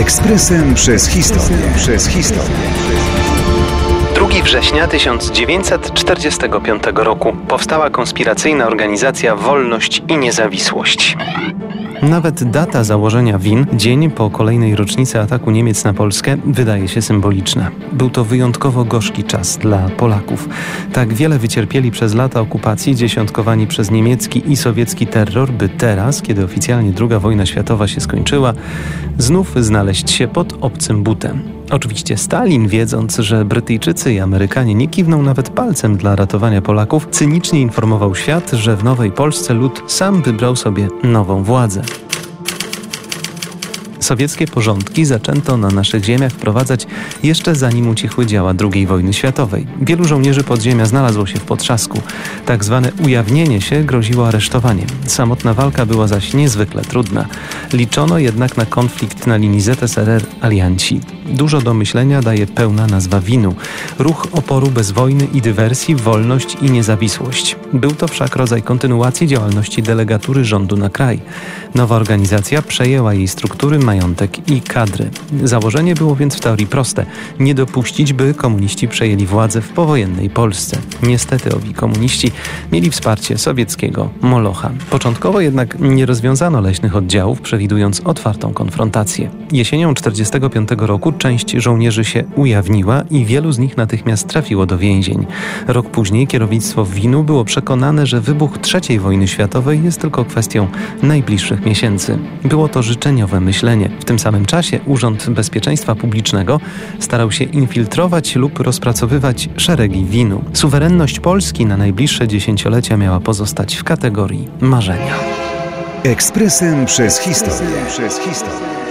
Ekspresem przez historię. Przez historię. 2 września 1945 roku powstała konspiracyjna organizacja Wolność i Niezawisłość. Nawet data założenia win, dzień po kolejnej rocznicy ataku Niemiec na Polskę, wydaje się symboliczna. Był to wyjątkowo gorzki czas dla Polaków. Tak wiele wycierpieli przez lata okupacji, dziesiątkowani przez niemiecki i sowiecki terror, by teraz, kiedy oficjalnie II wojna światowa się skończyła, znów znaleźć się pod obcym butem. Oczywiście Stalin, wiedząc, że Brytyjczycy i Amerykanie nie kiwną nawet palcem dla ratowania Polaków, cynicznie informował świat, że w Nowej Polsce lud sam wybrał sobie nową władzę. Sowieckie porządki zaczęto na naszych ziemiach wprowadzać jeszcze zanim ucichły działa II wojny światowej. Wielu żołnierzy podziemia znalazło się w potrzasku. Tak zwane ujawnienie się groziło aresztowaniem. Samotna walka była zaś niezwykle trudna. Liczono jednak na konflikt na linii ZSRR-Alianci. Dużo do myślenia daje pełna nazwa winu. Ruch oporu bez wojny i dywersji, wolność i niezawisłość. Był to wszak rodzaj kontynuacji działalności delegatury rządu na kraj. Nowa organizacja przejęła jej struktury, majątek i kadry. Założenie było więc w teorii proste. Nie dopuścić, by komuniści przejęli władzę w powojennej Polsce. Niestety owi komuniści mieli wsparcie sowieckiego Molocha. Początkowo jednak nie rozwiązano leśnych oddziałów, przewidując otwartą konfrontację. Jesienią 1945 roku część żołnierzy się ujawniła i wielu z nich natychmiast trafiło do więzień. Rok później kierownictwo Winu było przekonane, że wybuch III wojny światowej jest tylko kwestią najbliższych miesięcy. Było to życzeniowe myślenie. W tym samym czasie Urząd Bezpieczeństwa Publicznego starał się infiltrować lub rozpracowywać szeregi winu. Suwerenność Polski na najbliższe dziesięciolecia miała pozostać w kategorii marzenia. Ekspresem przez historię. Przez historię.